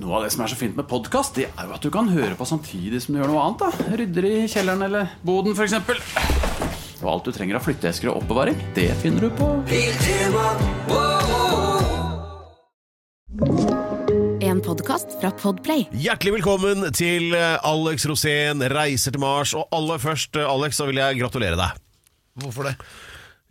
Noe av det som er så fint med podkast, det er jo at du kan høre på samtidig som du gjør noe annet. da Rydder i kjelleren eller boden, f.eks. Og alt du trenger av flytteesker og oppbevaring, det finner du på En podkast fra Podplay. Hjertelig velkommen til eh, Alex Rosén reiser til Mars. Og aller først, eh, Alex, så vil jeg gratulere deg. Hvorfor det?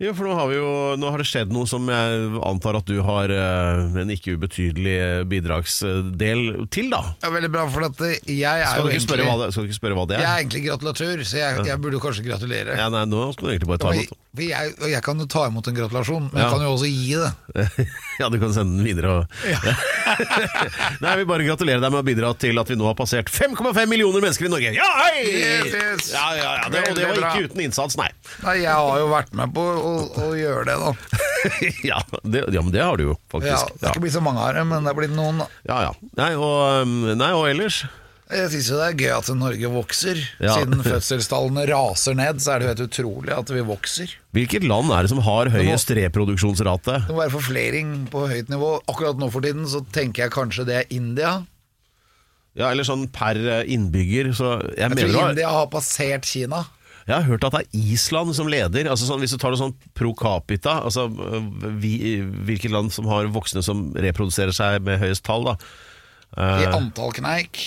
Jo, for nå har, vi jo, nå har det skjedd noe som jeg antar at du har eh, en ikke ubetydelig bidragsdel til, da. Ja, veldig bra, for at eh, jeg er Skal jo du ikke spørre hva det, skal du ikke spørre hva det Jeg er? er egentlig gratulatør, så jeg, jeg burde jo kanskje gratulere. Ja, nei, nå skal du egentlig bare ta imot. for jeg, og jeg kan jo ta imot en gratulasjon, men Ja. jeg kan jo også gi det. ja, du kan sende den videre. Og... nei, jeg vil bare gratulere deg med å bidra til at vi nå har passert 5,5 millioner mennesker i Norge. Ja, hei! Yes, yes. Ja, ja, ja, det, og det Veldig var bra. ikke uten innsats, nei. Nei, jeg har jo vært med på å, å gjøre det, da. ja, det, ja, men det har du jo, Ja, faktisk. det er ikke blitt så mange av dem, men det er blitt noen. da. Ja, ja. Nei, og, um, nei, og ellers Jeg syns jo det er gøy at Norge vokser. Ja. Siden fødselstallene raser ned, så er det jo helt utrolig at vi vokser. Hvilket land er det som har høyest reproduksjonsrate? Det må være forflering på høyt nivå. Akkurat nå for tiden så tenker jeg kanskje det er India. Ja, eller sånn per eh, innbygger. Så jeg, Jeg mener tror India har passert Kina. Jeg har hørt at det er Island som leder. Altså sånn, Hvis du tar det sånn pro capita, altså vi, hvilket land som har voksne som reproduserer seg med høyest tall, da. I Eh, antall kneik.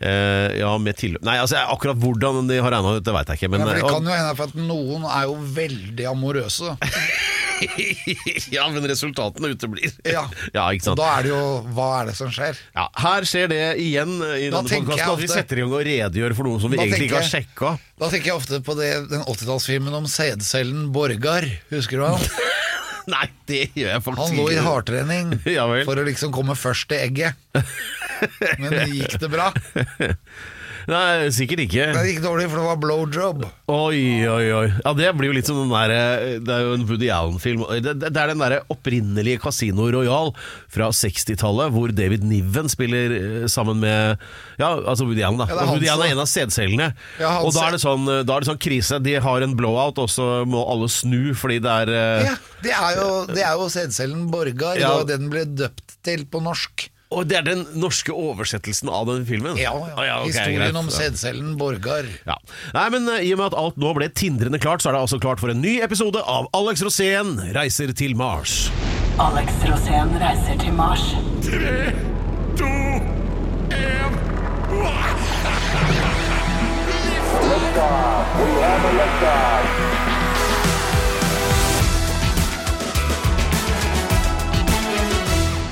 Uh, ja, med tilløp Nei, altså akkurat hvordan de har regna ut, det veit jeg ikke. Men, Ja, det kan jo hende for at noen er jo veldig amorøse. ja, men resultatene uteblir. Ja. ja, ikke Og da er det jo Hva er det som skjer? Ja, her skjer det igjen i Da denne podkasten at vi setter i gang og redegjør for noe som vi egentlig ikke har sjekka. Da tenker jeg ofte på det, den 80-tallsfilmen om sædcellen Borgar. Husker du han? Nei, det gjør jeg faktisk Han lå i hardtrening Ja for å liksom komme først til egget. Men gikk det bra? Nei, sikkert ikke. Det gikk dårlig, for det var blowjob. Oi, oi, oi. Ja, Det blir jo litt som den der eh, Det er jo en Woody Allen-film. Det, det er den derre opprinnelige Casino Royal fra 60-tallet, hvor David Niven spiller eh, sammen med Ja, altså Woody Allen, da. Ja, Woody Allen er en av sædcellene. Ja, og da er, det sånn, da er det sånn krise. De har en blowout, og så må alle snu fordi det er eh, Ja, det er jo, det er jo sædcellen Borgar. Ja. Det var det den ble døpt til på norsk. Og det er den norske oversettelsen av den filmen? Ja, ja. ja. ja, okay, Historien greit. om sædcellen Borgar. Ja. Nei, men eh, I og med at alt nå ble tindrende klart, så er det altså klart for en ny episode av Alex Rosén reiser til Mars. Alex Rosén reiser til Mars.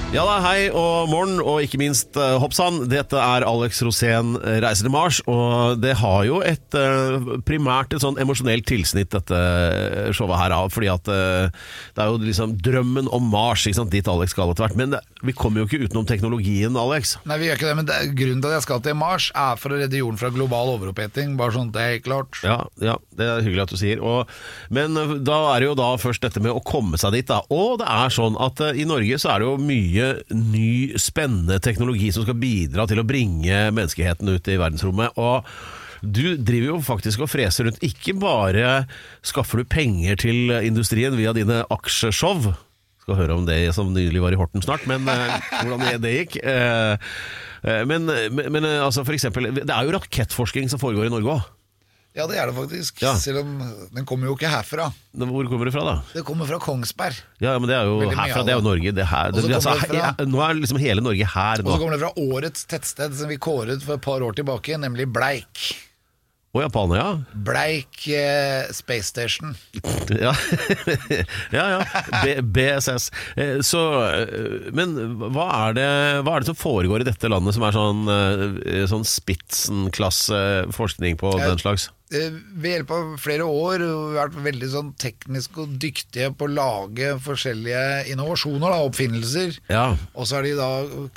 Ja da, hei og morgen, og ikke minst uh, hoppsann. Dette er Alex Rosén eh, reiser til Mars, og det har jo et uh, primært et sånn emosjonelt tilsnitt, dette showet her av, fordi at uh, det er jo liksom drømmen om Mars, ikke sant, dit Alex skal etter hvert. Men det, vi kommer jo ikke utenom teknologien, Alex. Nei, vi gjør ikke det, men det, grunnen til at jeg skal til Mars, er for å redde jorden fra global overoppheting. Bare sånn det er klart. Ja, ja, det er hyggelig at du sier. Og, men da er det jo da først dette med å komme seg dit. Da. Og det er sånn at i Norge så er det jo mye ny, spennende teknologi som skal bidra til å bringe menneskeheten ut i verdensrommet. Og du driver jo faktisk og freser rundt. Ikke bare skaffer du penger til industrien via dine aksjeshow. Skal høre om det som nylig var i Horten snart, men eh, hvordan det- gikk. Eh, eh, men men, altså for eksempel, det er jo rakettforskning som foregår i Norge òg. Ja, det er det faktisk. Ja. Selv om den kommer jo ikke herfra. Hvor kommer det fra, da? Det kommer fra Kongsberg. Ja, men det er jo Veldig herfra, det er jo. Norge. Det her, det, altså, fra- he- nå er liksom hele Norge her Og så kommer det fra årets tettsted som vi kåret for et par år tilbake, nemlig Bleik. Og Japaner, ja. Bleik eh, Space Station. Ja, ja. ja. B BSS. Eh, Så, eh, men hva er, det, hva er det som foregår i dette landet som er sånn, eh, sånn Spitzen-klasse forskning på Ja. den slags? Eh, Ved hjelp av flere år vært veldig sånn teknisk og dyktige på å lage forskjellige innovasjoner, da, oppfinnelser. Ja. Og så har de da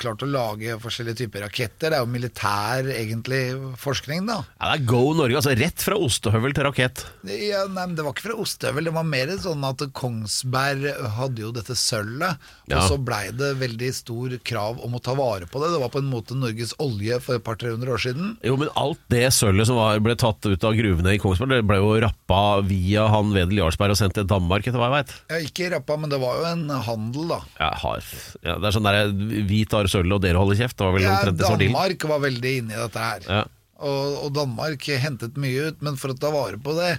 klart å lage forskjellige typer raketter. Det er jo militær, egentlig, forskning, da. ja, det er Go Norge. altså Rett fra ostehøvel til rakett. Ja, nei, men Det var ikke fra ostehøvel, det var mer sånn at Kongsberg hadde jo dette sølvet, Ja. og så blei det veldig stor krav om å ta vare på det. Det var på en måte Norges olje for et par-tre hundre år siden. Jo, men alt det sølvet som var, ble tatt ut av gruvene i Kongsberg det ble jo rappa via han Wedel Jarlsberg og sendt til Danmark, etter hva jeg veit. Ja, ikke rappa, men det var jo en handel, da. Ja, det er sånn der vi tar sølvet og dere holder kjeft. Det var vel Ja, omtrent det som. Danmark var veldig inne i dette her. Ja. Og, og Danmark hentet mye ut, men for å ta vare på det,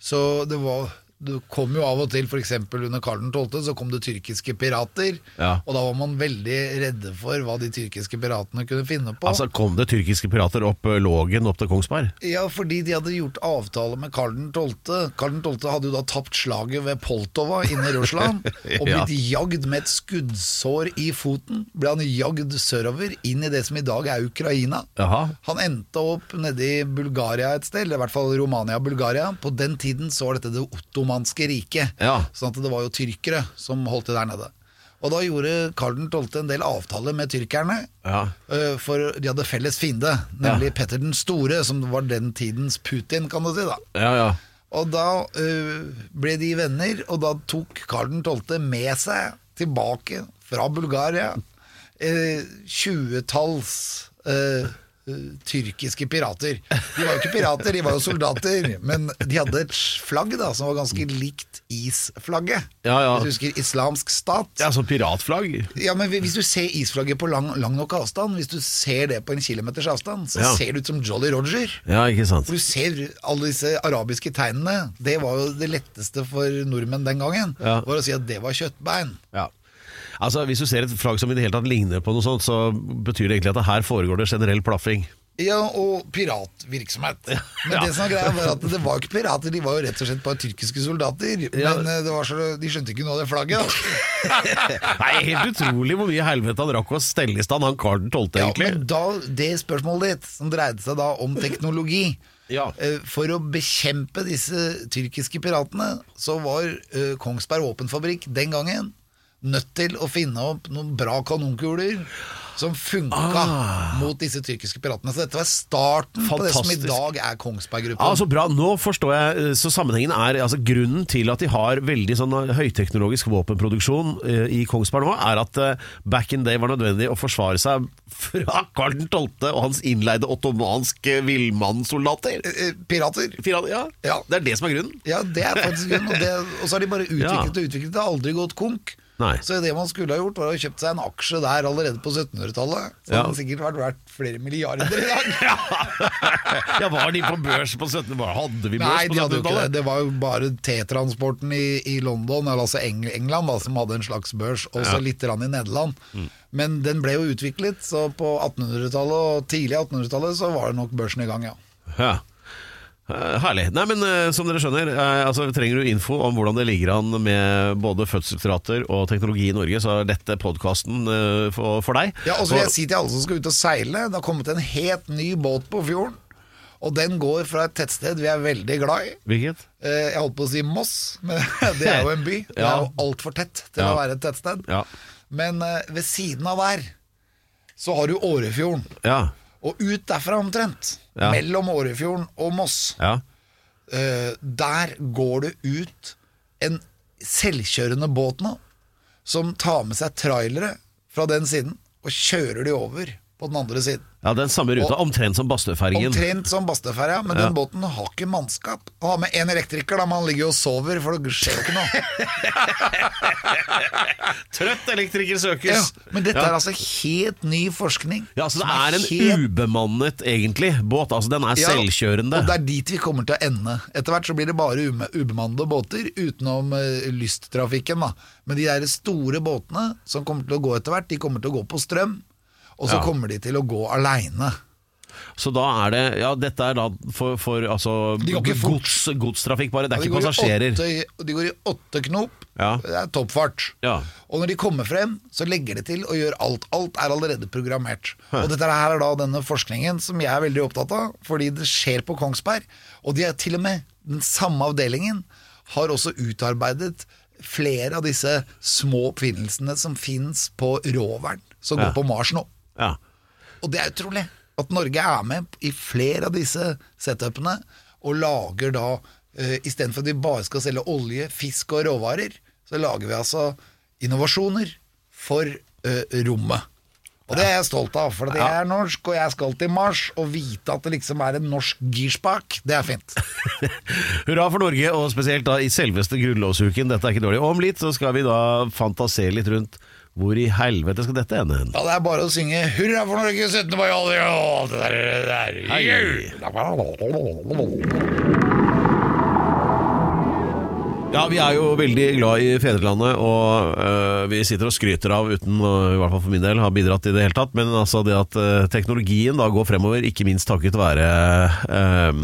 så det var det kom jo av og til, f.eks. under Karl 12., så kom det tyrkiske pirater. Ja. Og da var man veldig redde for hva de tyrkiske piratene kunne finne på. Altså Kom det tyrkiske pirater opp eh, Lågen opp til Kongsberg? Ja, fordi de hadde gjort avtale med Karl 12. Karl 12. hadde jo da tapt slaget ved Poltova inne i Russland, og Ja. blitt jagd med et skuddsår i foten. Ble han jagd sørover, inn i det som i dag er Ukraina. Aha. Han endte opp nede i Bulgaria et sted, eller i hvert fall Romania-Bulgaria. På den tiden så var dette det ottomanske riket, Ja. sånn at det var jo tyrkere som holdt til der nede. Og da gjorde Karl 12. en del avtaler med tyrkerne, Ja. øh, for de hadde felles fiende, nemlig Petter den store, som var den tidens Putin, kan du si. da. Ja, ja. Og da uh, ble de venner, og da tok Karl 12. med seg tilbake fra Bulgaria eh, tjuetalls uh, eh, tyrkiske pirater. De var jo ikke pirater, de var jo soldater, men de hadde et flagg da som var ganske likt isflagget. Ja, ja. Hvis du husker Islamsk stat. ja sånn piratflagg? Ja, men Hvis du ser isflagget på lang, lang nok avstand, hvis du ser det på en kilometers avstand, så Ja. ser det ut som Jolly Roger. Ja, ikke sant. Du ser alle disse arabiske tegnene. Det var jo det letteste for nordmenn den gangen. Ja. Var å si at det var kjøttbein. Ja. Altså, Hvis du ser et flagg som i det hele tatt ligner på noe sånt, så betyr det egentlig at her foregår det generell plaffing. Ja, og piratvirksomhet. Men det som er greia var at det var jo ikke pirater, de var jo rett og slett bare tyrkiske soldater. Ja. Men eh, det var så, de skjønte ikke noe av det flagget. Nei, Helt utrolig hvor mye helvete han rakk å stelle i stand, han Karl 12., Ja, men da, det spørsmålet ditt, som dreide seg da om teknologi Ja. eh, For å bekjempe disse tyrkiske piratene, så var eh, Kongsberg våpenfabrikk den gangen nødt til å finne opp noen bra kanonkuler som funka Ah. mot disse tyrkiske piratene. Så dette var starten på det som i dag er Kongsberg-gruppen. Ja, så bra, Nå forstår jeg, eh, så sammenhengen er altså Grunnen til at de har veldig sånn høyteknologisk våpenproduksjon eh, i Kongsberg nå, er at eh, back in day var nødvendig å forsvare seg fra Karl 12. og hans innleide ottomanske villmannssoldater. Eh, Pirater. Fire- Ja, Ja. Det er det som er grunnen? Ja, det er faktisk grunnen. Og, det- og så har de bare utviklet Ja. og utviklet. Det har aldri gått konk. Nei. Så det man skulle ha gjort, var å kjøpt seg en aksje der allerede på 1700-tallet. Så Ja. hadde den sikkert vært verdt flere milliarder i dag. Ja, Var de på børs på 1700-tallet? hadde vi børs Nei, på de hadde jo det. 1700-tallet? Det var jo bare T-transporten i, i London, eller altså Eng England, da, som hadde en slags børs, og så Ja. litt grann i Nederland. Mm. Men den ble jo utviklet, så på 1800-tallet og tidlig 1800-tallet så var det nok børsen i gang, ja. Ja. Eh, Herlig. Nei, men eh, som dere skjønner, eh, altså, trenger du info om hvordan det ligger an med både fødselsrater og teknologi i Norge, så er dette podkasten for, for deg. Ja, og så vil jeg si til alle som skal ut og seile, det har kommet en helt ny båt på fjorden. Og den går fra et tettsted vi er veldig glad i. Hvilket? Jeg holdt på å si Moss, men det er jo en by. Det Ja. er jo altfor tett til Ja. å være et tettsted. Ja. Men ved siden av der så har du Årefjorden. Ja. Og ut derfra omtrent, Ja. mellom Årefjorden og Moss, ja. eh, der går det ut en selvkjørende båt nå, som tar med seg trailere fra den siden, og kjører de over på den andre siden. Ja, Den samme ruta, Og- omtrent som Bastøfergen. Omtrent som Bastøferga, men Ja. den båten har ikke mannskap. Å har med én elektriker, da, men han ligger jo og sover, for det skjer jo ikke noe. Trøtt elektriker søkes. Ja, men dette ja. er altså helt ny forskning. Ja, altså det er, er en helt- ubemannet, egentlig, båt. Altså, den er selvkjørende. Og det er dit vi kommer til å ende. Etter hvert så blir det bare ubemannede båter, utenom uh, lysttrafikken. da. Men de der store båtene som kommer til å gå etter hvert, de kommer til å gå på strøm. Og så Ja. kommer de til å gå aleine. Så da er det Ja, dette er da for, for altså, De går ikke gods, godstrafikk, bare. Det er de, ikke passasjerer. åtte, de går i åtte knop. Ja. Det er toppfart. Ja. Og når de kommer frem, så legger de til og gjør alt. Alt er allerede programmert. Og dette her er da denne forskningen som jeg er veldig opptatt av, fordi det skjer på Kongsberg. Og de er til og med den samme avdelingen har også utarbeidet flere av disse små oppfinnelsene som fins på roveren, som Ja. går på Mars nå. Ja. Og det er utrolig at Norge er med i flere av disse setupene og lager da uh, Istedenfor at vi bare skal selge olje, fisk og råvarer, så lager vi altså innovasjoner for uh, rommet. Og det er jeg stolt av, for jeg er norsk, og jeg skal til Mars. Og vite at det liksom er en norsk girspak, det er fint. Hurra for Norge, og spesielt da i selveste grunnlovsuken. Dette er ikke dårlig. Og om litt så skal vi da fantasere litt rundt hvor i helvete skal dette ende hen? Ja, det er bare å synge 'Hurra for Norge, 17. mai, ja, det der, det der. Ja, vi er jo veldig glad i fedrelandet, og øh, vi sitter og skryter av, uten å i hvert fall for min del ha bidratt i det hele tatt, men altså det at øh, teknologien da går fremover, ikke minst takket være øh,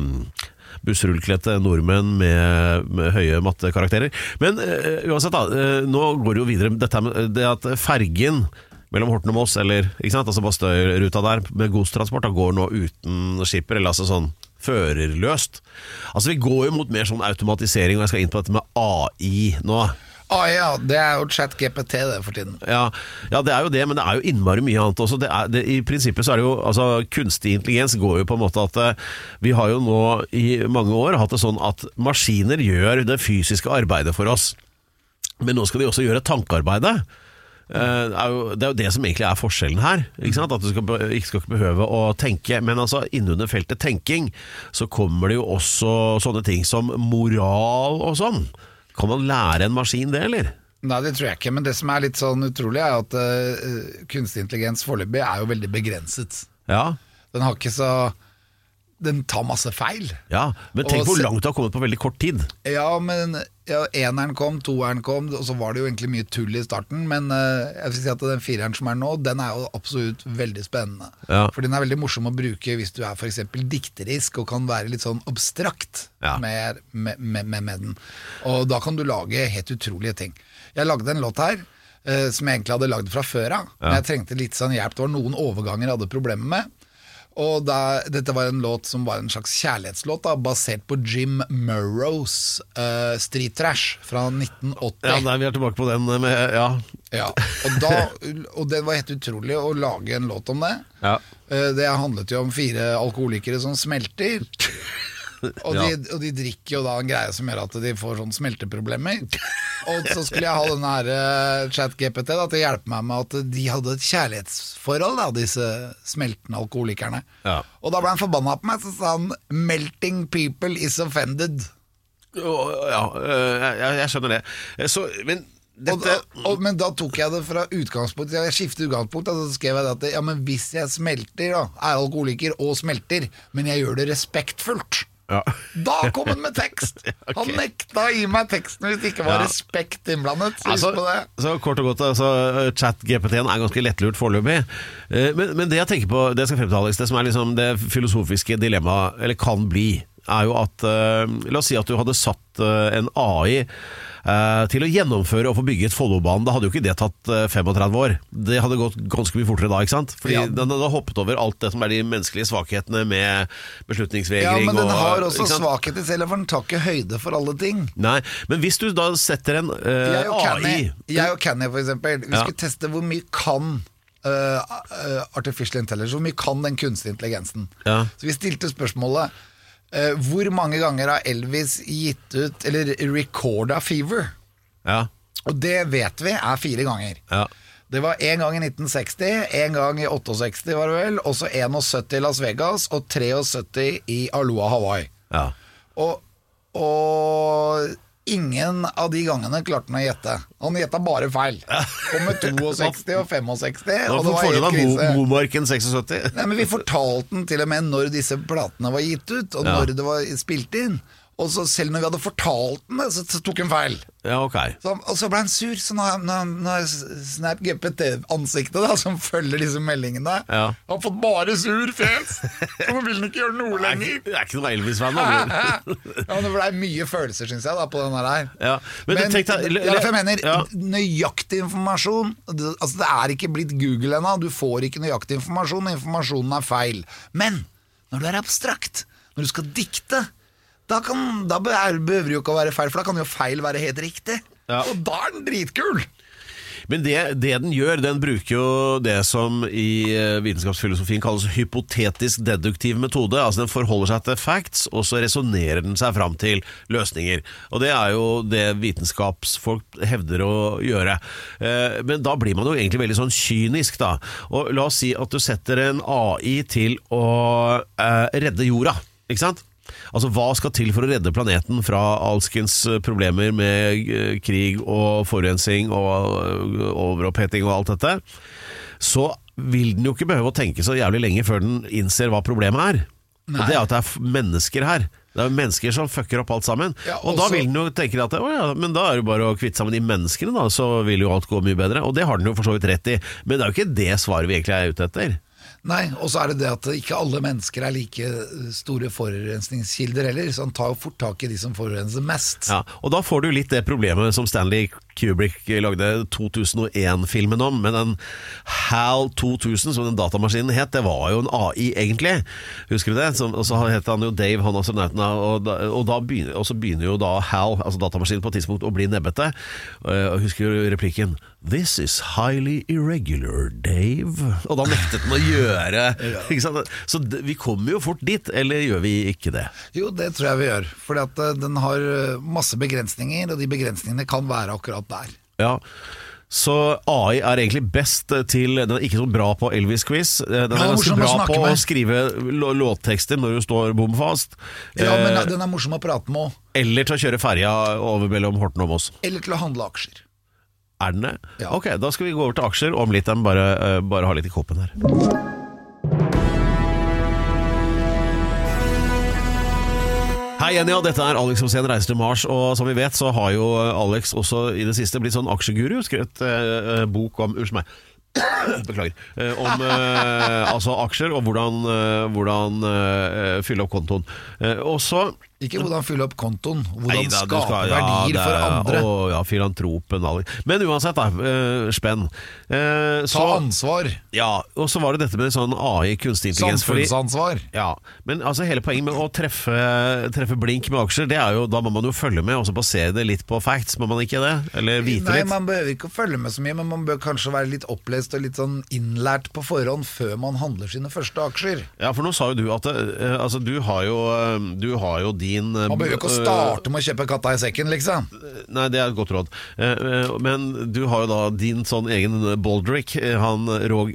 bussrullkledte nordmenn med, med høye mattekarakterer. Men uh, uansett, da, Uh, nå går det jo videre dette med det at fergen mellom Horten og Moss, eller ikke sant, altså Bastøy-ruta der, med godstransport, da går nå uten skipper, eller altså sånn førerløst. Altså Vi går jo mot mer sånn automatisering, og jeg skal inn på dette med AI nå. Ah, ja, det er jo chat-GPT det for tiden. Ja, ja, det er jo det, men det er jo innmari mye annet også. Det er, det, I prinsippet så er det jo altså, Kunstig intelligens går jo på en måte at eh, vi har jo nå i mange år hatt det sånn at maskiner gjør det fysiske arbeidet for oss. Men nå skal de også gjøre tankearbeidet. Eh, Det er, jo, det er jo det som egentlig er forskjellen her. At du skal, ikke skal behøve å tenke. Men altså innunder feltet tenking så kommer det jo også sånne ting som moral og sånn. Kan man lære en maskin det, eller? Nei, det tror jeg ikke, men det som er litt sånn utrolig, er at uh, kunstig intelligens foreløpig er jo veldig begrenset. Ja, Den har ikke så Den tar masse feil. ja. Men tenk Og hvor langt du har kommet på veldig kort tid. Ja, men ja, eneren kom, toeren kom, og så var det jo egentlig mye tull i starten. Men uh, jeg vil si at den fireren som er nå, den er jo absolutt veldig spennende. Ja. For den er veldig morsom å bruke hvis du er f.eks. dikterisk og kan være litt sånn abstrakt Ja. med, med, med, med, den. Og da kan du lage helt utrolige ting. Jeg lagde en låt her. Uh, som jeg egentlig hadde lagd fra før av. Men jeg trengte litt sånn hjelp. Det var noen overganger jeg hadde problemer med. Og da, dette var en låt som var en slags kjærlighetslåt, da, basert på Jim Murrows uh, Street Trash fra 1980. Ja, nei, vi er tilbake på den med Ja. Ja, og, da, og det var helt utrolig å lage en låt om det. Ja. Uh, Det handlet jo om fire alkoholikere som smelter. Og de, og de drikker jo da en greie som gjør at de får sånn smelteproblemer. Og så skulle jeg ha denne her eh, chat-GPT til å hjelpe meg med at de hadde et kjærlighetsforhold, da, disse smeltende alkoholikerne. Ja. Og da ble han forbanna på meg, så sa han 'melting people is offended'. Ja øh, jeg, jeg skjønner det. Eh, Så, men Og, dette da- og, men da tok jeg det fra utgangspunkt Jeg skiftet utgangspunkt, og så skrev jeg at ja, men hvis jeg smelter, da, er alkoholiker og smelter, men jeg gjør det respektfullt ja. Da kom han med tekst! Han nekta å gi meg teksten hvis det ikke var Ja. respekt innblandet. Så Altså, så kort og godt, altså, chat-GPT-en er ganske lettlurt foreløpig. Eh, Men, men det jeg tenker på, det jeg skal frem til, Alex, det som er liksom det filosofiske dilemmaet, eller kan bli, er jo at eh, La oss si at du hadde satt eh, en AI eh, til å gjennomføre og få bygget Follobanen. Da hadde jo ikke det tatt eh, 35 år. Det hadde gått ganske mye fortere da, ikke sant? Fordi Ja. den hadde hoppet over alt det som er de menneskelige svakhetene med Ja, men den og har også ikke svakheter selv, for den tar ikke høyde for alle ting. Nei, men hvis du da setter en uh, Jeg og AI jeg og Canny for eksempel, vi Ja. skulle teste hvor mye kan uh, artificial intelligence, hvor mye kan den kunstige intelligensen. Ja. Så vi stilte spørsmålet hvor mange ganger har Elvis gitt ut, eller recorda Fever? Ja, Og det vet vi er fire ganger. ja. Det var én gang i 1960, én gang i 68 var det vel, og så 71 i Las Vegas og 73 i Aloha Hawaii. ja. Og, og ingen av de gangene klarte han å gjette. Han gjetta bare feil. Kom med 62 og 65, Da og det var får du helt da krise. Momarken 76. Nei, men Vi fortalte den til og med når disse platene var gitt ut, og når det var spilt inn. Og så selv når vi hadde fortalt den det, så, så tok han feil. Ja, ok. Så, og så ble han sur, så nå har- Snap GPT-ansiktet som følger disse meldingene, Ja. har fått bare sur fjes. Så nå vil han ikke gjøre noe er lenger. det er ikke noe Elvis-venn. ja, men Det ble mye følelser, syns jeg, da, på den her. Ja, men Men, tenkte, er jeg mener Ja. nøyaktig informasjon det, Altså Det er ikke blitt Google ennå. Du får ikke nøyaktig informasjon. Informasjonen er feil. Men når du er abstrakt, når du skal dikte, da, kan, da er- behøver det jo ikke å være feil, for da kan jo feil være helt riktig. Ja. Og da er den dritkul! Men det, det den gjør, den bruker jo det som i eh, vitenskapsfilosofien kalles hypotetisk deduktiv metode. Altså Den forholder seg til facts, og så resonnerer den seg fram til løsninger. Og det er jo det vitenskapsfolk hevder å gjøre. Eh, Men da blir man jo egentlig veldig sånn kynisk, da. Og la oss si at du setter en AI til å eh, redde jorda, ikke sant? Altså Hva skal til for å redde planeten fra alskens problemer med eh, krig og forurensning og eh, overoppheting og alt dette? Så vil den jo ikke behøve å tenke så jævlig lenge før den innser hva problemet er. Og det er at det er mennesker her. Det er mennesker som fucker opp alt sammen. Ja, og da vil den jo tenke at å ja, men da er det bare å kvitte sammen de menneskene, da, så vil jo alt gå mye bedre. Og det har den jo for så vidt rett i, men det er jo ikke det svaret vi egentlig er ute etter. Nei, og så er det det at ikke alle mennesker er like store forurensningskilder heller, så han tar jo fort tak i de som forurenser mest. Ja, og da får du litt det problemet som Stanley Kubrick lagde 2001-filmen om, med den HAL 2000, som den datamaskinen het. Det var jo en AI, egentlig. Husker du det? Og så het han jo Dave, han astronauten, og, da, og, og så begynner jo da HAL, altså datamaskinen, på et tidspunkt å bli nebbete. Eh, Og husker du replikken? This is highly irregular, Dave. Og da nektet den å gjøre sant? Så vi kommer jo fort dit, eller gjør vi ikke det? Jo, det tror jeg vi gjør. At eh, den har eh, masse begrensninger, og de begrensningene kan være akkurat der. Ja så AI er egentlig best til Den er ikke så bra på Elvis-quiz. Den er Ja, ganske å bra på å skrive låttekster når du står bom fast. Ja, men Eh, den er morsom å prate med òg. Eller til å kjøre ferja over mellom Horten og Moss. Eller til å handle aksjer. Er den det? Ja. Ok, da skal vi gå over til aksjer om litt. Jeg må bare, eh, bare ha litt i koppen her. Hei igjen, ja. Dette er Alex Rosén reiser til Mars. Og som vi vet, så har jo Alex også i det siste blitt sånn aksjeguru. Skrevet eh, bok om Unnskyld meg. Beklager. Eh, om eh, altså aksjer og hvordan, eh, hvordan eh, fylle opp kontoen. Eh, og så Ikke hvordan fylle opp kontoen, hvordan Neida, skape skal- ja, verdier det for er- andre. Å, ja, filantropen Men uansett, da. eh, spenn. Eh, Ta ansvar. ja, og så var det dette med sånn AI, kunstig intelligens. fordi- Samfunnsansvar. ja, men altså hele poenget med å treffe, treffe blink med aksjer, det er jo, da må man jo følge med og så basere det litt på facts, må man ikke det? Eller vite Nei, litt? man behøver ikke å følge med så mye, men man bør kanskje være litt opplest og litt sånn innlært på forhånd før man handler sine første aksjer. Ja, for nå sa jo du at eh, altså, du har jo, eh, du har jo din eh, Man behøver ikke å starte med å kjøpe katta i sekken, liksom. Nei, det er et godt råd. Eh, eh, Men du har jo da din sånn egen Baldrick, eh, han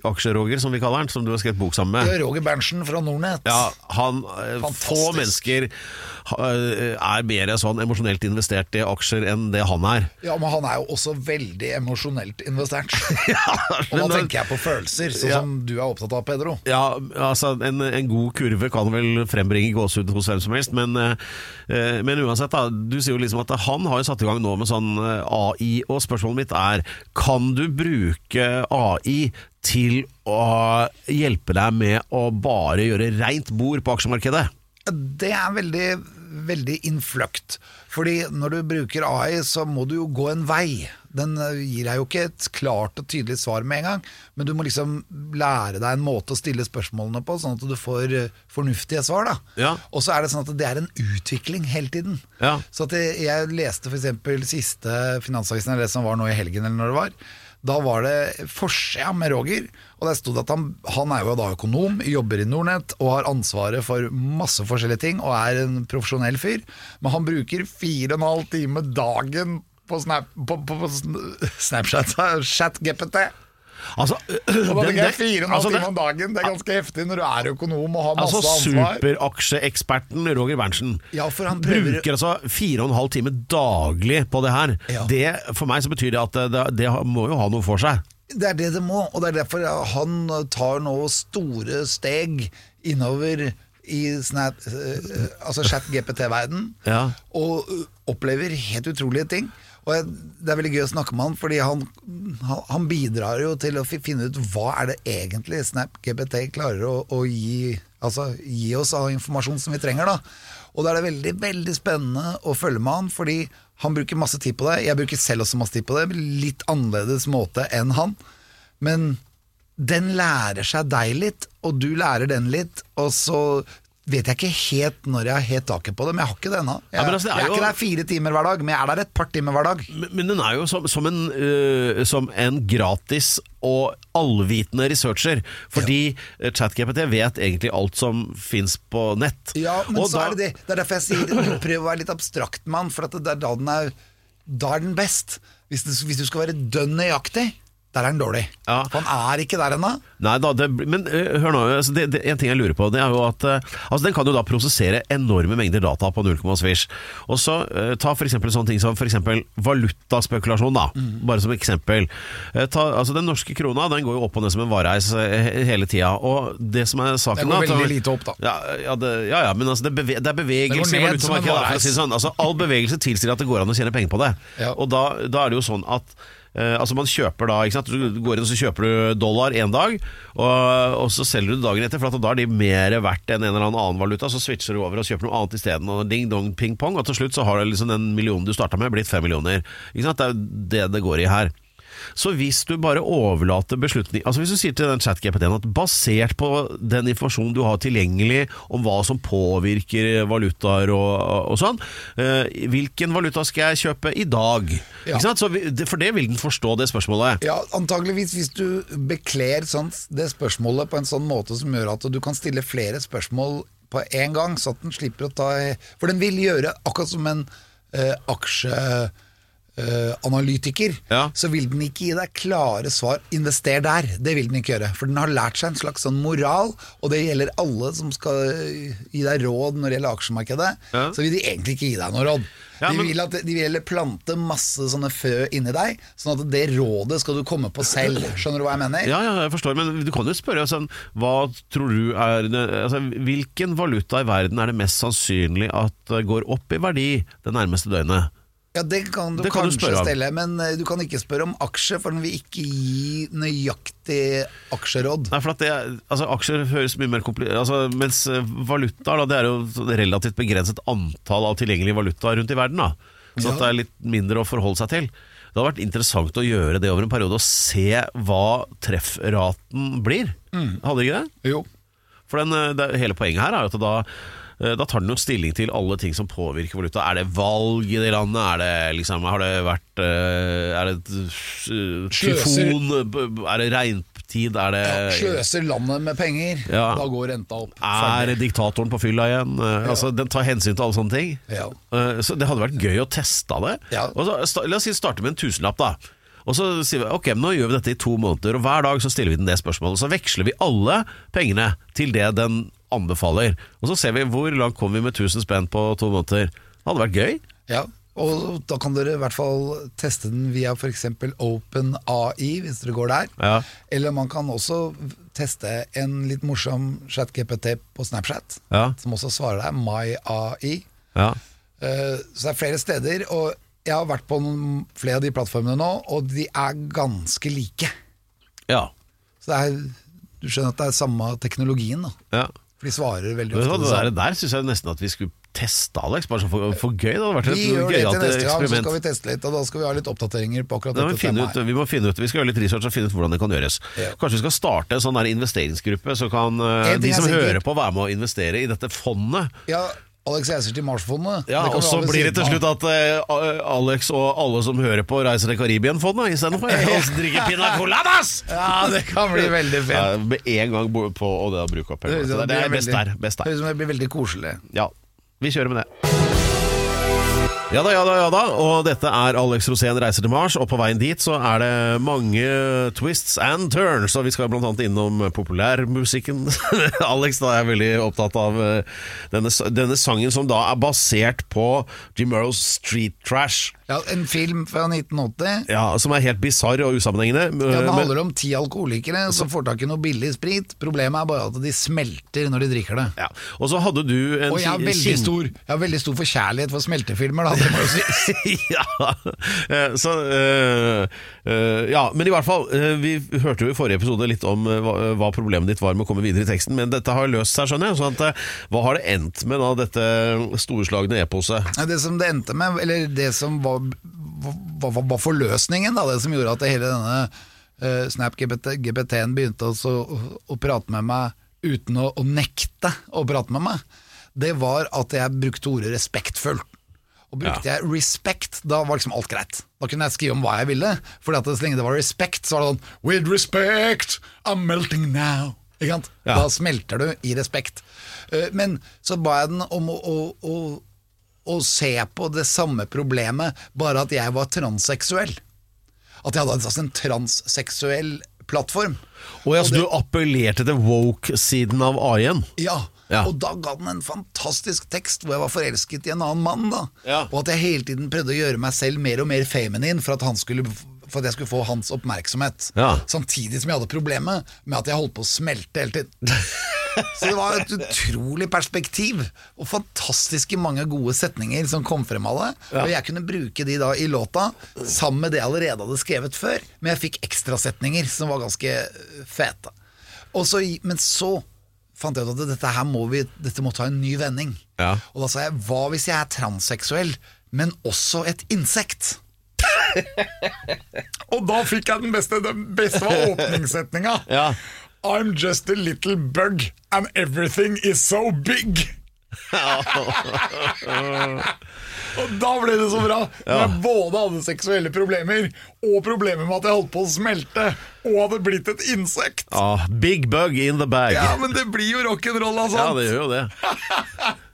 aksjeroger som vi kaller han, som du har skrevet bok sammen Det med. er Roger Berntsen fra Nordnett. Ja, han eh, Fantastisk. Få mennesker eh, er mer sånn emosjonelt investert i aksjer enn det han er. Ja, men han er jo også veldig emosjonelt investert. Ja, Og da tenker jeg på følelser, sånn Ja. som du er opptatt av, Pedro. Ja, altså en, en god kurve kan vel frembringe gåsehud hos hvem som helst, men, eh, men uansett, da. Du sier jo liksom at han har jo satt i gang nå med sånn eh, AI, og spørsmålet mitt er kan du bruke AI til å hjelpe deg med å bare gjøre reint bord på aksjemarkedet? Det er veldig, veldig innfløkt. Fordi når du bruker AI, så må du jo gå en vei. Den eh, gir deg jo ikke et klart og tydelig svar med en gang, men du må liksom lære deg en måte å stille spørsmålene på, sånn at du får eh, fornuftige svar. da. Ja. Og så er det sånn at det er en utvikling hele tiden. Ja. Så at jeg, jeg leste f.eks. siste Finansavisen eller det som var nå i helgen, eller når det var. Da var det forsida med Roger, og der sto det at han, han er jo da økonom, jobber i Nordnett og har ansvaret for masse forskjellige ting og er en profesjonell fyr. Men han bruker fire og en halv time dagen på, snap, på, på, på Snapchat, chat-GPT. Altså, Og den- jeg det- fire og altså, det- om dagen, det er ganske heftig når du er økonom og har masse Altså ansvar. superaksjeeksperten Roger Berntsen Ja, bruker altså fire og en halv time daglig på det her. Ja. Det, for meg så betyr det at det, det må jo ha noe for seg. Det er det det må, og det er derfor han tar nå store steg innover i snap, eh, altså chat-GPT-verden, Ja. og opplever helt utrolige ting. Og Det er veldig gøy å snakke med han, fordi han, han bidrar jo til å finne ut hva er det egentlig Snap-GPT klarer å, å gi, altså, gi oss av informasjon som vi trenger. da. Og da er det veldig veldig spennende å følge med han, fordi han bruker masse tid på det. Jeg bruker selv også masse tid på det, litt annerledes måte enn han. Men den lærer seg deg litt, og du lærer den litt, og så vet jeg ikke helt når jeg har helt taket på det, men jeg har ikke det ennå. Jeg, Ja, altså, jeg er jo- ikke der fire timer hver dag, men jeg er der et par timer hver dag. Men, men den er jo som, som, en, uh, som en gratis og allvitende researcher. Fordi ja. ChatGPT vet egentlig alt som fins på nett. Ja, men Og så da- er det det. Det er derfor jeg sier prøv å være litt abstrakt med den, for det er da den er, da er den best. Hvis, det, hvis du skal være dønn nøyaktig, der er han dårlig. Ja. For han er ikke der ennå. Nei da, det, men øh, hør nå, altså det, det, en ting jeg lurer på, det er jo at øh, altså Den kan jo da prosessere enorme mengder data på 0, svisj. Og så uh, ta eksempel sånne ting som for eksempel valutaspekulasjon, da. Mm. Bare som eksempel. Uh, ta, altså Den norske krona den går jo opp og ned som en vareis uh, hele tida. Og det som er saken Den går da, veldig lite opp, da. Ja, ja, det, ja, ja men altså det, beve, det er bevegelse i valutamarkedet. da, si Sånn. Altså, all bevegelse tilsier at det går an å tjene penger på det. Og da, da er det jo sånn at eh, altså man kjøper da, ikke sant? Du går inn og så kjøper du dollar en dag, og, og så selger du dagen etter, for da er de mer verdt enn en eller annen valuta. Så switcher du over og kjøper noe annet isteden. Ding dong ping pong, og til slutt så har liksom den millionen du starta med, blitt fem millioner. Ikke sant? Det er det det går i her. Så hvis du bare overlater beslutning Altså Hvis du sier til den chat-GPT-en at basert på den informasjonen du har tilgjengelig om hva som påvirker valutaer og, og sånn, eh, hvilken valuta skal jeg kjøpe i dag? Ja. Ikke sant? Så vi, for det vil den forstå, det spørsmålet. Ja, antageligvis hvis du bekler sånn, det spørsmålet på en sånn måte som gjør at du kan stille flere spørsmål på en gang, så at den slipper å ta For den vil gjøre akkurat som en eh, aksjeanalytiker. Ja. Så vil den ikke gi deg klare svar 'invester der'. Det vil den ikke gjøre. For den har lært seg en slags sånn moral, og det gjelder alle som skal gi deg råd når det gjelder aksjemarkedet. Ja. Så vil de egentlig ikke gi deg noe råd. Ja, de, vil at, de vil plante masse sånne fø inni deg, sånn at det rådet skal du komme på selv. Skjønner du hva jeg mener? Ja, ja, jeg forstår, men du kan jo spørre sånn, hva tror du er altså, Hvilken valuta i verden er det mest sannsynlig at eh, går opp i verdi det nærmeste døgnet? Ja, Det kan du Det kan kanskje du stelle, men eh, du kan ikke spørre om aksjer, for den vil ikke gi nøyaktig aksjeråd. Nei, for at det, altså, Aksjer høres mye mer komplisert altså, Mens eh, valutaer det er jo relativt begrenset antall av tilgjengelige valutaer rundt i verden. da Så Ja. det er litt mindre å forholde seg til. Det hadde vært interessant å gjøre det over en periode og se hva treffraten blir. Hadde ikke det? Jo. For den, eh, det, hele poenget her er jo at da da tar den jo stilling til alle ting som påvirker valuta. Er det valg i det landet? Er det liksom, har det vært eh, Er det eh, tyfon? Er det regntid? Er det Ja, sløser landet med penger, Ja. da går renta opp. Er Ferdig. diktatoren på fylla igjen? Altså, Altså, den tar hensyn til alle sånne ting. Ja. Eh, Så det hadde vært gøy å teste det. Ja. Og så, la oss si starte med en tusenlapp, da. Og så sier vi ok, men nå gjør vi dette i to måneder, og hver dag så stiller vi den det spørsmålet. Så veksler vi alle pengene til det den anbefaler. Og så ser vi hvor langt kommer vi med 1000 spenn på to måneder. Det hadde vært gøy. Ja, og da kan dere i hvert fall teste den via f.eks. OpenAI, hvis dere går der. Ja. Eller man kan også teste en litt morsom chat-GPT på Snapchat, Ja. som også svarer deg, MyAI. Ja. Eh, Så det er flere steder, og jeg har vært på noen, flere av de plattformene nå, og de er ganske like. ja. Så det er, du skjønner at det er samme teknologien, da. ja. For de svarer veldig ofte det der, der syns jeg nesten at vi skulle teste, Alex. Bare sånn for, for gøy. Det hadde vært Vi et gjør det til neste gang, så skal vi teste litt, og da skal vi ha litt oppdateringer på akkurat vi, dette ut, temaet. vi må finne ut Vi skal gjøre litt research og finne ut hvordan det kan gjøres. Ja. Kanskje vi skal starte en sånn der investeringsgruppe, så kan uh, de som hører på, være med å investere i dette fondet. Ja, Alex reiser til Mars-fondet. Ja, Og så blir det til slutt at eh, Alex og alle som hører på, reiser til Karibien-fondet istedenfor. Og drikker pina coladas! Ja, det kan bli veldig fint. Ja, med en gang på og det å bruke opp Det pengene. høres ut Det det er best der. Best der. Høres ut som det blir veldig koselig. Ja, vi kjører med det. Ja da, ja da, ja da. Og dette er Alex Rosén reiser til Mars, og på veien dit så er det mange twists and turns. Og vi skal annet innom populærmusikken. Alex da er veldig opptatt av eh, denne, denne sangen som da er basert på Jim Murrows Street Trash. Ja, En film fra 1980. Ja, Som er helt bisarr og usammenhengende. Ja, Det handler om ti alkoholikere som får tak i noe billig sprit. Problemet er bare at de smelter når de drikker det. ja. Og så hadde du en Og jeg har veldig stor, jeg har veldig stor forkjærlighet for smeltefilmer, da. Det må jo sies. ja, eh, så eh, eh, Ja, men i hvert fall eh, Vi hørte jo i forrige episode litt om eh, hva, hva problemet ditt var med å komme videre i teksten, men dette har løst seg, skjønner jeg. Sånn at, eh, hva har det endt med, da, dette storslagne eposet? Ja, Det som det endte med, eller det som var, var, hva, var forløsningen, da, det som gjorde at hele denne uh, Snap-GPT-en begynte også å, å prate med meg uten å, å nekte å prate med meg, det var at jeg brukte ordet respektfull. Og brukte jeg respect, da var liksom alt greit. Da kunne jeg skrive om hva jeg ville. Fordi at så lenge det var respect, så var det sånn With respect, I'm melting now. Ikke sant? Ja. Da smelter du i respekt. Uh, Men så ba jeg den om å, å, å, å se på det samme problemet, bare at jeg var transseksuell. At jeg hadde altså en transseksuell plattform. Og ja, så du appellerte til woke-siden av AI-en? Ja, Ja. og da ga den en fantastisk tekst hvor jeg var forelsket i en annen mann. da Ja. Og at jeg hele tiden prøvde å gjøre meg selv mer og mer feminin for at, han skulle, for at jeg skulle få hans oppmerksomhet. Ja. Samtidig som jeg hadde problemet med at jeg holdt på å smelte hele tiden. Så det var et utrolig perspektiv, og fantastiske mange gode setninger som kom frem av det. Og jeg kunne bruke de da i låta sammen med det jeg allerede hadde skrevet før, men jeg fikk ekstrasetninger som var ganske øh, fete. Og så, men så fant jeg ut at dette her må vi Dette må ta en ny vending. Ja. Og da sa jeg hva hvis jeg er transseksuell, men også et insekt? Og da fikk jeg den beste. Den beste var åpningssetninga. Ja. I'm just a little bug, and everything is so big. og da ble det så bra. Når jeg både hadde seksuelle problemer og problemer med at jeg holdt på å smelte, og hadde blitt et insekt. Ah, big bug in the bag. Ja, men det blir jo rock'n'roll av Ja, det gjør jo det.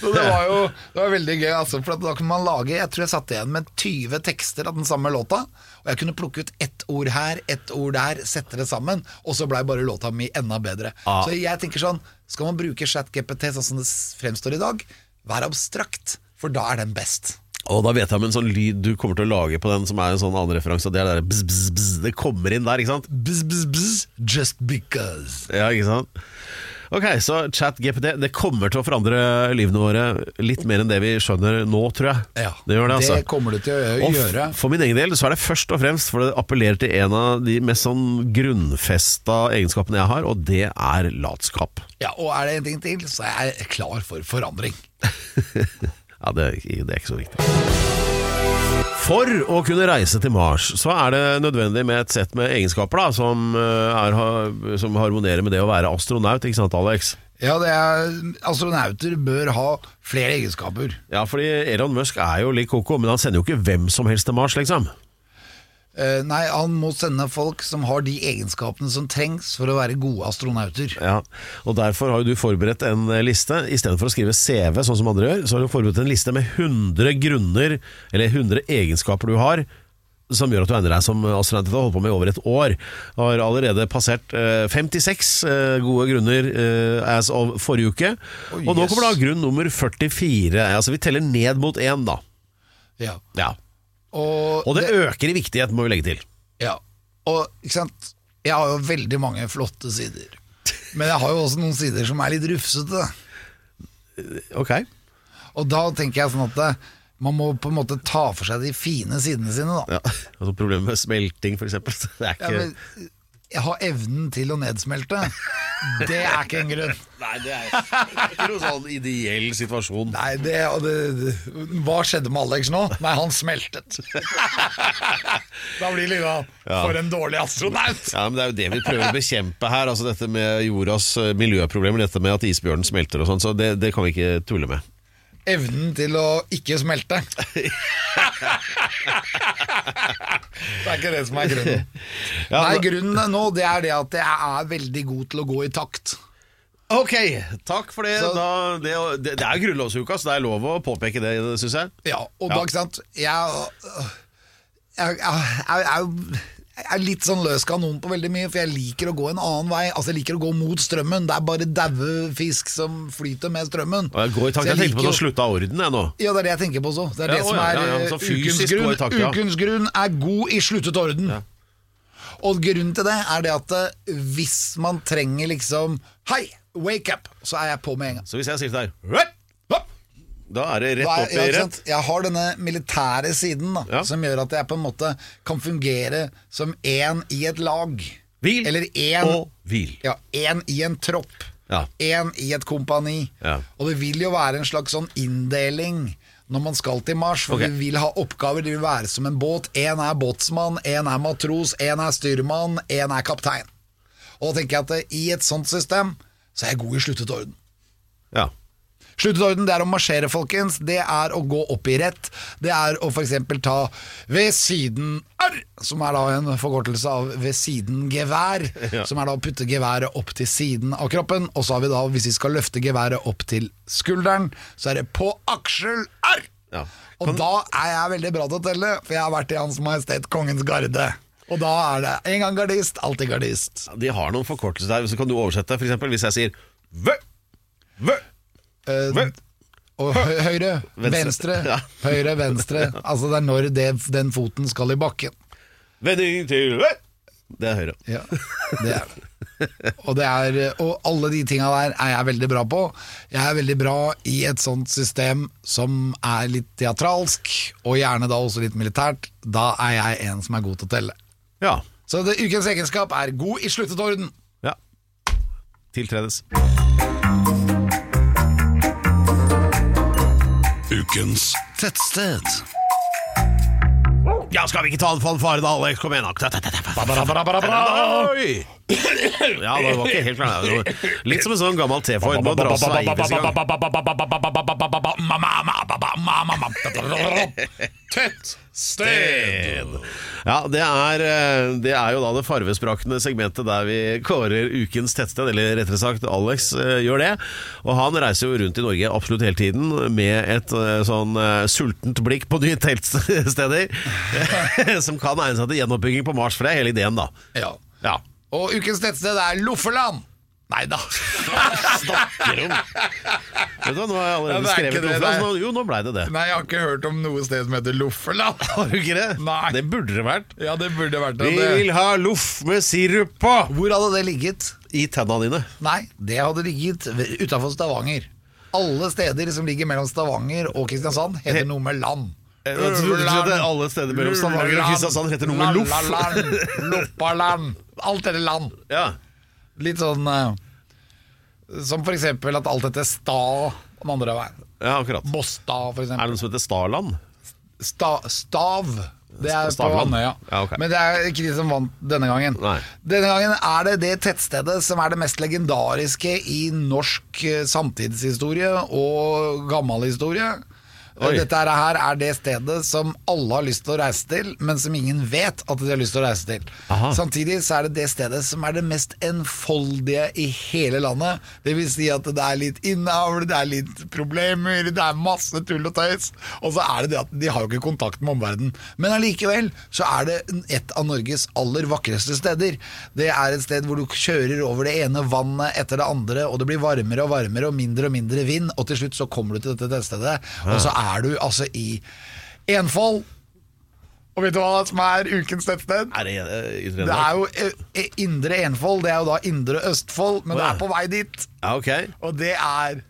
Så det var jo det var veldig gøy, altså, for da kunne man lage Jeg tror jeg satt igjen med 20 tekster av den samme låta. Og jeg kunne plukke ut ett ord her, ett ord der, sette det sammen, og så blei bare låta mi enda bedre. Ah. Så jeg tenker sånn Skal man bruke ChatGPT sånn som det fremstår i dag, vær abstrakt, for da er den best. Og da vet jeg om en sånn lyd du kommer til å lage på den som er en sånn annen referanse. Det er der bzz, bzz, bzz. Det kommer inn der, ikke sant? Bzz, bzz, bzz, just because. Ja, ikke sant? Ok, så ChatGPT det kommer til å forandre livene våre litt mer enn det vi skjønner nå, tror jeg. Ja, det gjør det, altså. kommer det til å gjøre. Og For min egen del så er det først og fremst for det appellerer til en av de mest sånn grunnfesta egenskapene jeg har, og det er latskap. Ja, Og er det en ting til, så er jeg klar for forandring. Ja, det, det er ikke så viktig. For å kunne reise til Mars, så er det nødvendig med et sett med egenskaper da, som, eh, er, som harmonerer med det å være astronaut, ikke sant Alex? Ja, det er, Astronauter bør ha flere egenskaper. Ja, fordi Elon Musk er jo litt koko, men han sender jo ikke hvem som helst til Mars, liksom. Eh, nei, han må sende folk som har de egenskapene som trengs for å være gode astronauter. Ja, og Derfor har du forberedt en eh, liste. I stedet for å skrive CV, sånn som andre gjør, så har du forberedt en liste med 100 grunner, eller 100 egenskaper du har, som gjør at du ender deg som astronaut. Du har holdt på med i over et år. Har allerede passert eh, 56 eh, gode grunner eh, as of forrige uke. Oi, og nå kommer da grunn nummer 44. Altså Vi teller ned mot én, da. Ja. Ja. Og, Og det øker i viktighet, må vi legge til. Ja, og ikke sant Jeg har jo veldig mange flotte sider Men jeg har jo også noen sider som er litt rufsete Ok. Og da tenker jeg sånn at det, Man må på en måte ta for seg de fine sidene sine da Ja. Altså Problemet med smelting, for eksempel. Det er ja, ikke men, Jeg har evnen til å nedsmelte Det er ikke en grunn Nei, det er ikke noe sånn ideell situasjon. Nei, det, det, det Hva skjedde med Alex nå? Nei, han smeltet Da blir det litt sånn Ja. For en dårlig astronaut Ja, men Det er jo det vi prøver å bekjempe her. Altså Dette med jordas eh, miljøproblemer, dette med at isbjørnen smelter og sånn. Så det, det kan vi ikke tulle med. Evnen til å ikke smelte Det er ikke det som er grunnen Ja, Nei, grunnen nå det er det at jeg er veldig god til å gå i takt. Ok, takk for det. Så- da, det, det, det er grunnlovsuka, så det er lov å påpeke det, syns jeg. Ja, og Ja. da, ikke sant Jeg, jeg, jeg, jeg, jeg jeg er litt sånn løs kanon på veldig mye, for jeg liker å gå en annen vei. Altså Jeg liker å gå mot strømmen. Det er bare daue fisk som flyter med strømmen. Og jeg går i takt. Så Jeg tenkte på liker slutte av orden, jeg nå. Ja, det er det jeg tenker på også. Det er Ja, det å, som er ja, ja, eh, så ukens grunn. takt. Ukens grunn er god i sluttet orden. Og grunnen til det er det at eh, hvis man trenger liksom Hei, wake up! Så er jeg på med en gang. Så hvis jeg sier til deg! Da er det rett opp i rett. Jeg har denne militære siden da, Ja. som gjør at jeg på en måte kan fungere som én i et lag. Hvil Eller én og hvil. ja, én i en tropp. Ja. Én i et kompani. Ja. Og det vil jo være en slags sånn inndeling når man skal til Mars, for okay. vi vil ha oppgaver. Det vil være som en båt. Én er båtsmann, én er matros, én er styrmann, én er kaptein. Og da tenker jeg at i et sånt system så er jeg god i sluttet orden. Ja. Sluttet orden, det er å marsjere, folkens. Det er å gå opp i rett. Det er å f.eks. ta ved siden R, som er da en forkortelse av ved siden gevær. Ja. Som er da å putte geværet opp til siden av kroppen. Og så har vi da, hvis vi skal løfte geværet opp til skulderen, så er det på aksel R. Ja. Og da er jeg veldig bra til å telle, for jeg har vært i Hans Majestet Kongens Garde. Og da er det en gang gardist, alltid gardist. De har noen forkortelser der. Så kan du oversette, for eksempel hvis jeg sier Vø! Vø! Eh, Og høyre, Venstre. venstre, Ja. høyre, venstre. Altså det er når det, den foten skal i bakken. Vending til! Det er høyre. Ja, det er det. Og, det er, og alle de tinga der er jeg veldig bra på. Jeg er veldig bra i et sånt system som er litt teatralsk, og gjerne da også litt militært. Da er jeg en som er god til å telle. Ja. Så det, ukens egenskap er god i sluttet orden. ja. Tiltredes. Ukens Tettsted. Ja, skal vi ikke ta en fanfare da, Alex? Kom igjen, da. Ja, det var ikke helt klart. Litt som en sånn gammel T-Ford. Må dra gang. Tettsted. Ja, det er, eh, det er jo da det farvesprakende segmentet der vi kårer ukens tettsted, eller rettere sagt Alex eh, gjør det. Og han reiser jo rundt i Norge absolutt hele tiden med et eh, sånn eh, sultent blikk på nye teltsteder, som kan egne seg til gjenoppbygging på Mars, for det er hele ideen, da. Ja. Ja. Og ukens nettsted er Loffeland. Nei da. Snakker om Vet du hva, nå har jeg allerede er skrevet Loffeland det, så nå, jo, nå blei det det. Nei, jeg har ikke hørt om noe sted som heter Loffeland. Har du ikke det? Nei. Det burde det vært. Ja, det burde vært Vi vil ha loff med sirup på! Hvor hadde det ligget? I tenna dine. Nei, det hadde ligget utafor Stavanger. Alle steder som ligger mellom Stavanger og Kristiansand, heter noe med land. Jeg trodde ikke at alle steder mellom Stavanger og Kristiansand heter noe med loff. Loppaland. Alt heter land. Ja. Litt sånn eh, Som for eksempel at alt heter sta den andre veien. ja, akkurat. Båstad, for Er det eksempel. noe som heter Starland? Sta, stav. Det er på Stavland. Andøya. Ja, ok. Men det er ikke de som vant denne gangen. Nei. Denne gangen er det det tettstedet som er det mest legendariske i norsk eh, samtidshistorie og gammel historie. Oi. Dette her er det stedet som alle har lyst til å reise til, men som ingen vet at de har lyst til å reise til. Aha. Samtidig så er det det stedet som er det mest enfoldige i hele landet. Det vil si at det er litt innavl, det er litt problemer, det er masse tull og tøys. Og så er det det at de har jo ikke kontakt med omverdenen. Men allikevel så er det et av Norges aller vakreste steder. Det er et sted hvor du kjører over det ene vannet etter det andre, og det blir varmere og varmere og mindre og mindre vind, og til slutt så kommer du til dette tettstedet, og så er du altså i Enfold. Og vet du hva som er ukens tettsted? Er det uh, Det er jo eh, eh, Indre Enfold, det er jo da Indre Østfold, men Å, det er på vei dit. Ja, okay. Og det er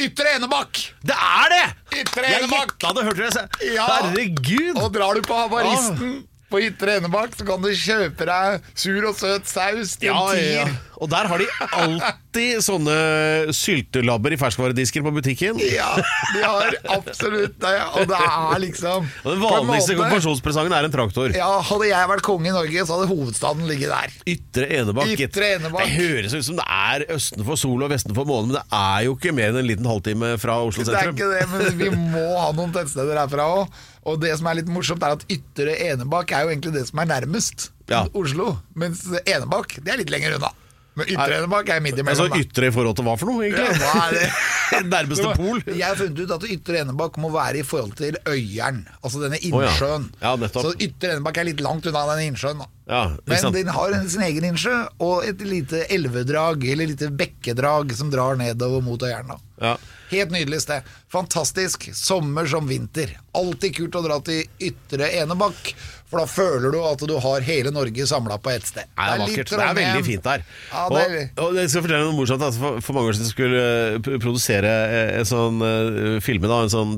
Ytre Enebakk! Det er det! Ytre Jeg Enebakk! gjetta det, hørte dere? Ja. Herregud! Og drar du på Havaristen på Ytre Enebakk, så kan du kjøpe deg sur og søt saus til Ja, en tier. ja. Og der har de alltid sånne syltelabber i ferskvaredisken på butikken. Ja, de har absolutt det. Og det er liksom Og den vanligste konfirmasjonspresangen er en traktor. Ja, Hadde jeg vært konge i Norge, så hadde hovedstaden ligget der. Ytre Enebakk. Ytre Enebakk. Det høres ut som det er østenfor sol og vestenfor måne, men det er jo ikke mer enn en liten halvtime fra Oslo sentrum. Det er ikke det, men vi må ha noen tettsteder herfra òg. Og det som er litt morsomt, er at Ytre Enebakk er jo egentlig det som er nærmest Ja. Oslo. Mens Enebakk, det er litt lenger unna. Men Ytre Nei. Enebakk er midt imellom. Altså ytre i forhold til hva for noe, Ja, egentlig? hva er det? Nærmeste pol. Jeg har funnet ut at Ytre Enebakk må være i forhold til Øyeren, altså denne Å, ja. innsjøen. Ja, så Ytre Enebakk er litt langt unna den innsjøen. Da. Ja, Men den har en- sin egen innsjø og et lite elvedrag, eller lite bekkedrag, som drar nedover mot Øyeren. Ja. Helt nydelig sted. Fantastisk. Sommer som vinter. Alltid kult å dra til Ytre Enebakk, for da føler du at du har hele Norge samla på ett sted. Det er vakkert. Det er veldig fint der. Ja, det er... og, og jeg skal fortelle noe morsomt. Altså, For, for mange år siden skulle uh, produsere eh, en sånn uh, filme, da, en sånn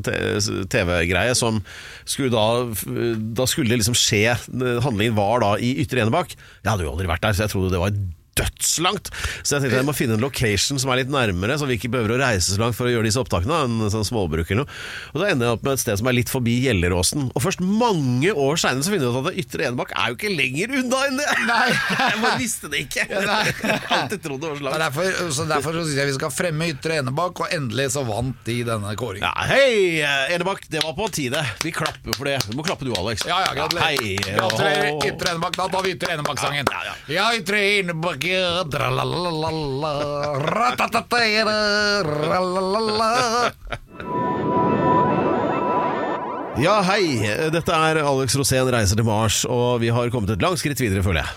TV-greie som skulle da Da skulle det liksom skje Handlingen var da i Ytre Enebakk. Jeg hadde jo aldri vært der, så jeg trodde det var dødslangt. Så jeg tenkte jeg må finne en location som er litt nærmere, så vi ikke behøver å reise så langt for å gjøre disse opptakene. En sånn småbruk eller noe. Og da ender jeg opp med et sted som er litt forbi Gjelleråsen. Og først mange år seinere så finner jeg ut at Ytre Enebakk er jo ikke lenger unna enn det! Nei. jeg bare visste det ikke. har alltid trodd det var så langt. derfor, så derfor syns jeg vi skal fremme Ytre Enebakk, og endelig så vant de denne kåringen. Ja, hei, Enebakk, det var på tide. Vi klapper for det. Du må klappe du, Alex. Ja, ja, gratulerer. Hei, Gratulerer, Ytre Enebakk. Da tar vi Ytre Enebakk-sangen. Ja, ja. Ja, Ytre Enebakk ja, hei. Dette er Alex Rosén reiser til Mars, og vi har kommet et langt skritt videre, føler jeg.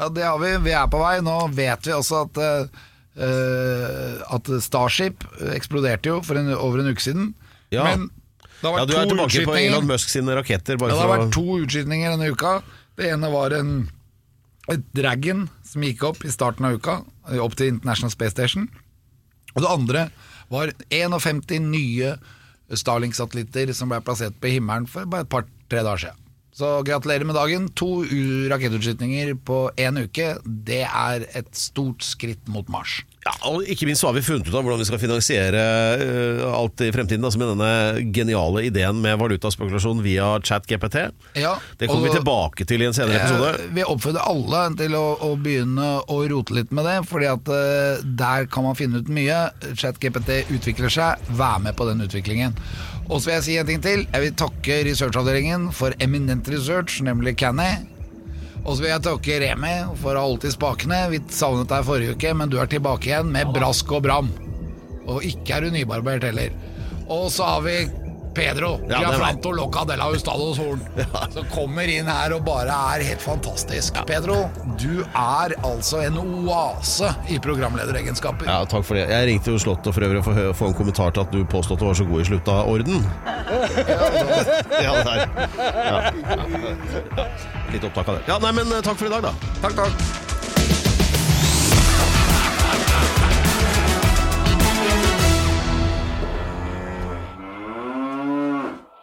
Ja, det har vi. Vi er på vei. Nå vet vi også at eh, At Starship eksploderte jo for en, over en uke siden. Ja. Men det har Ja, du er tilbake på. Elon Musk sine raketter. Ja, det har vært to utskytninger denne uka. Det ene var en, Dragon som gikk opp i starten av uka, opp til International Space Station. Og det andre var 51 nye Starlink-satellitter som ble plassert på himmelen for bare et par-tre dager siden. Så gratulerer med dagen. To rakettutskytninger på én uke. Det er et stort skritt mot Mars. Ja, og ikke minst så har vi funnet ut av hvordan vi skal finansiere uh, alt i fremtiden. Altså med denne geniale ideen med valutaspekulasjon via ChatGPT. Ja, Det kommer vi tilbake til i en senere episode. Vi oppfordrer alle til å, å begynne å rote litt med det, fordi at uh, der kan man finne ut mye. ChatGPT utvikler seg, vær med på den utviklingen. Og så vil jeg si en ting til. Jeg vil takke researchavdelingen for eminent research, nemlig Canny. Og så vil jeg takke Remi for å ha holdt i spakene. Vi savnet deg forrige uke, men du er tilbake igjen med brask og bram. Og ikke er du nybarbert heller. Og så har vi Pedro Ja, Giafranto Loca de la Hustados Horn, som kommer inn her og bare er helt fantastisk. Pedro, du er altså en oase i programlederegenskaper. Ja, takk for det. Jeg ringte jo Slottet for øvrig for å få en kommentar til at du påstod at du var så god i slutta orden. Ja, det der. Ja. Ja. Litt opptak av det. Ja, nei, men eh, takk for i dag, da. Takk, takk.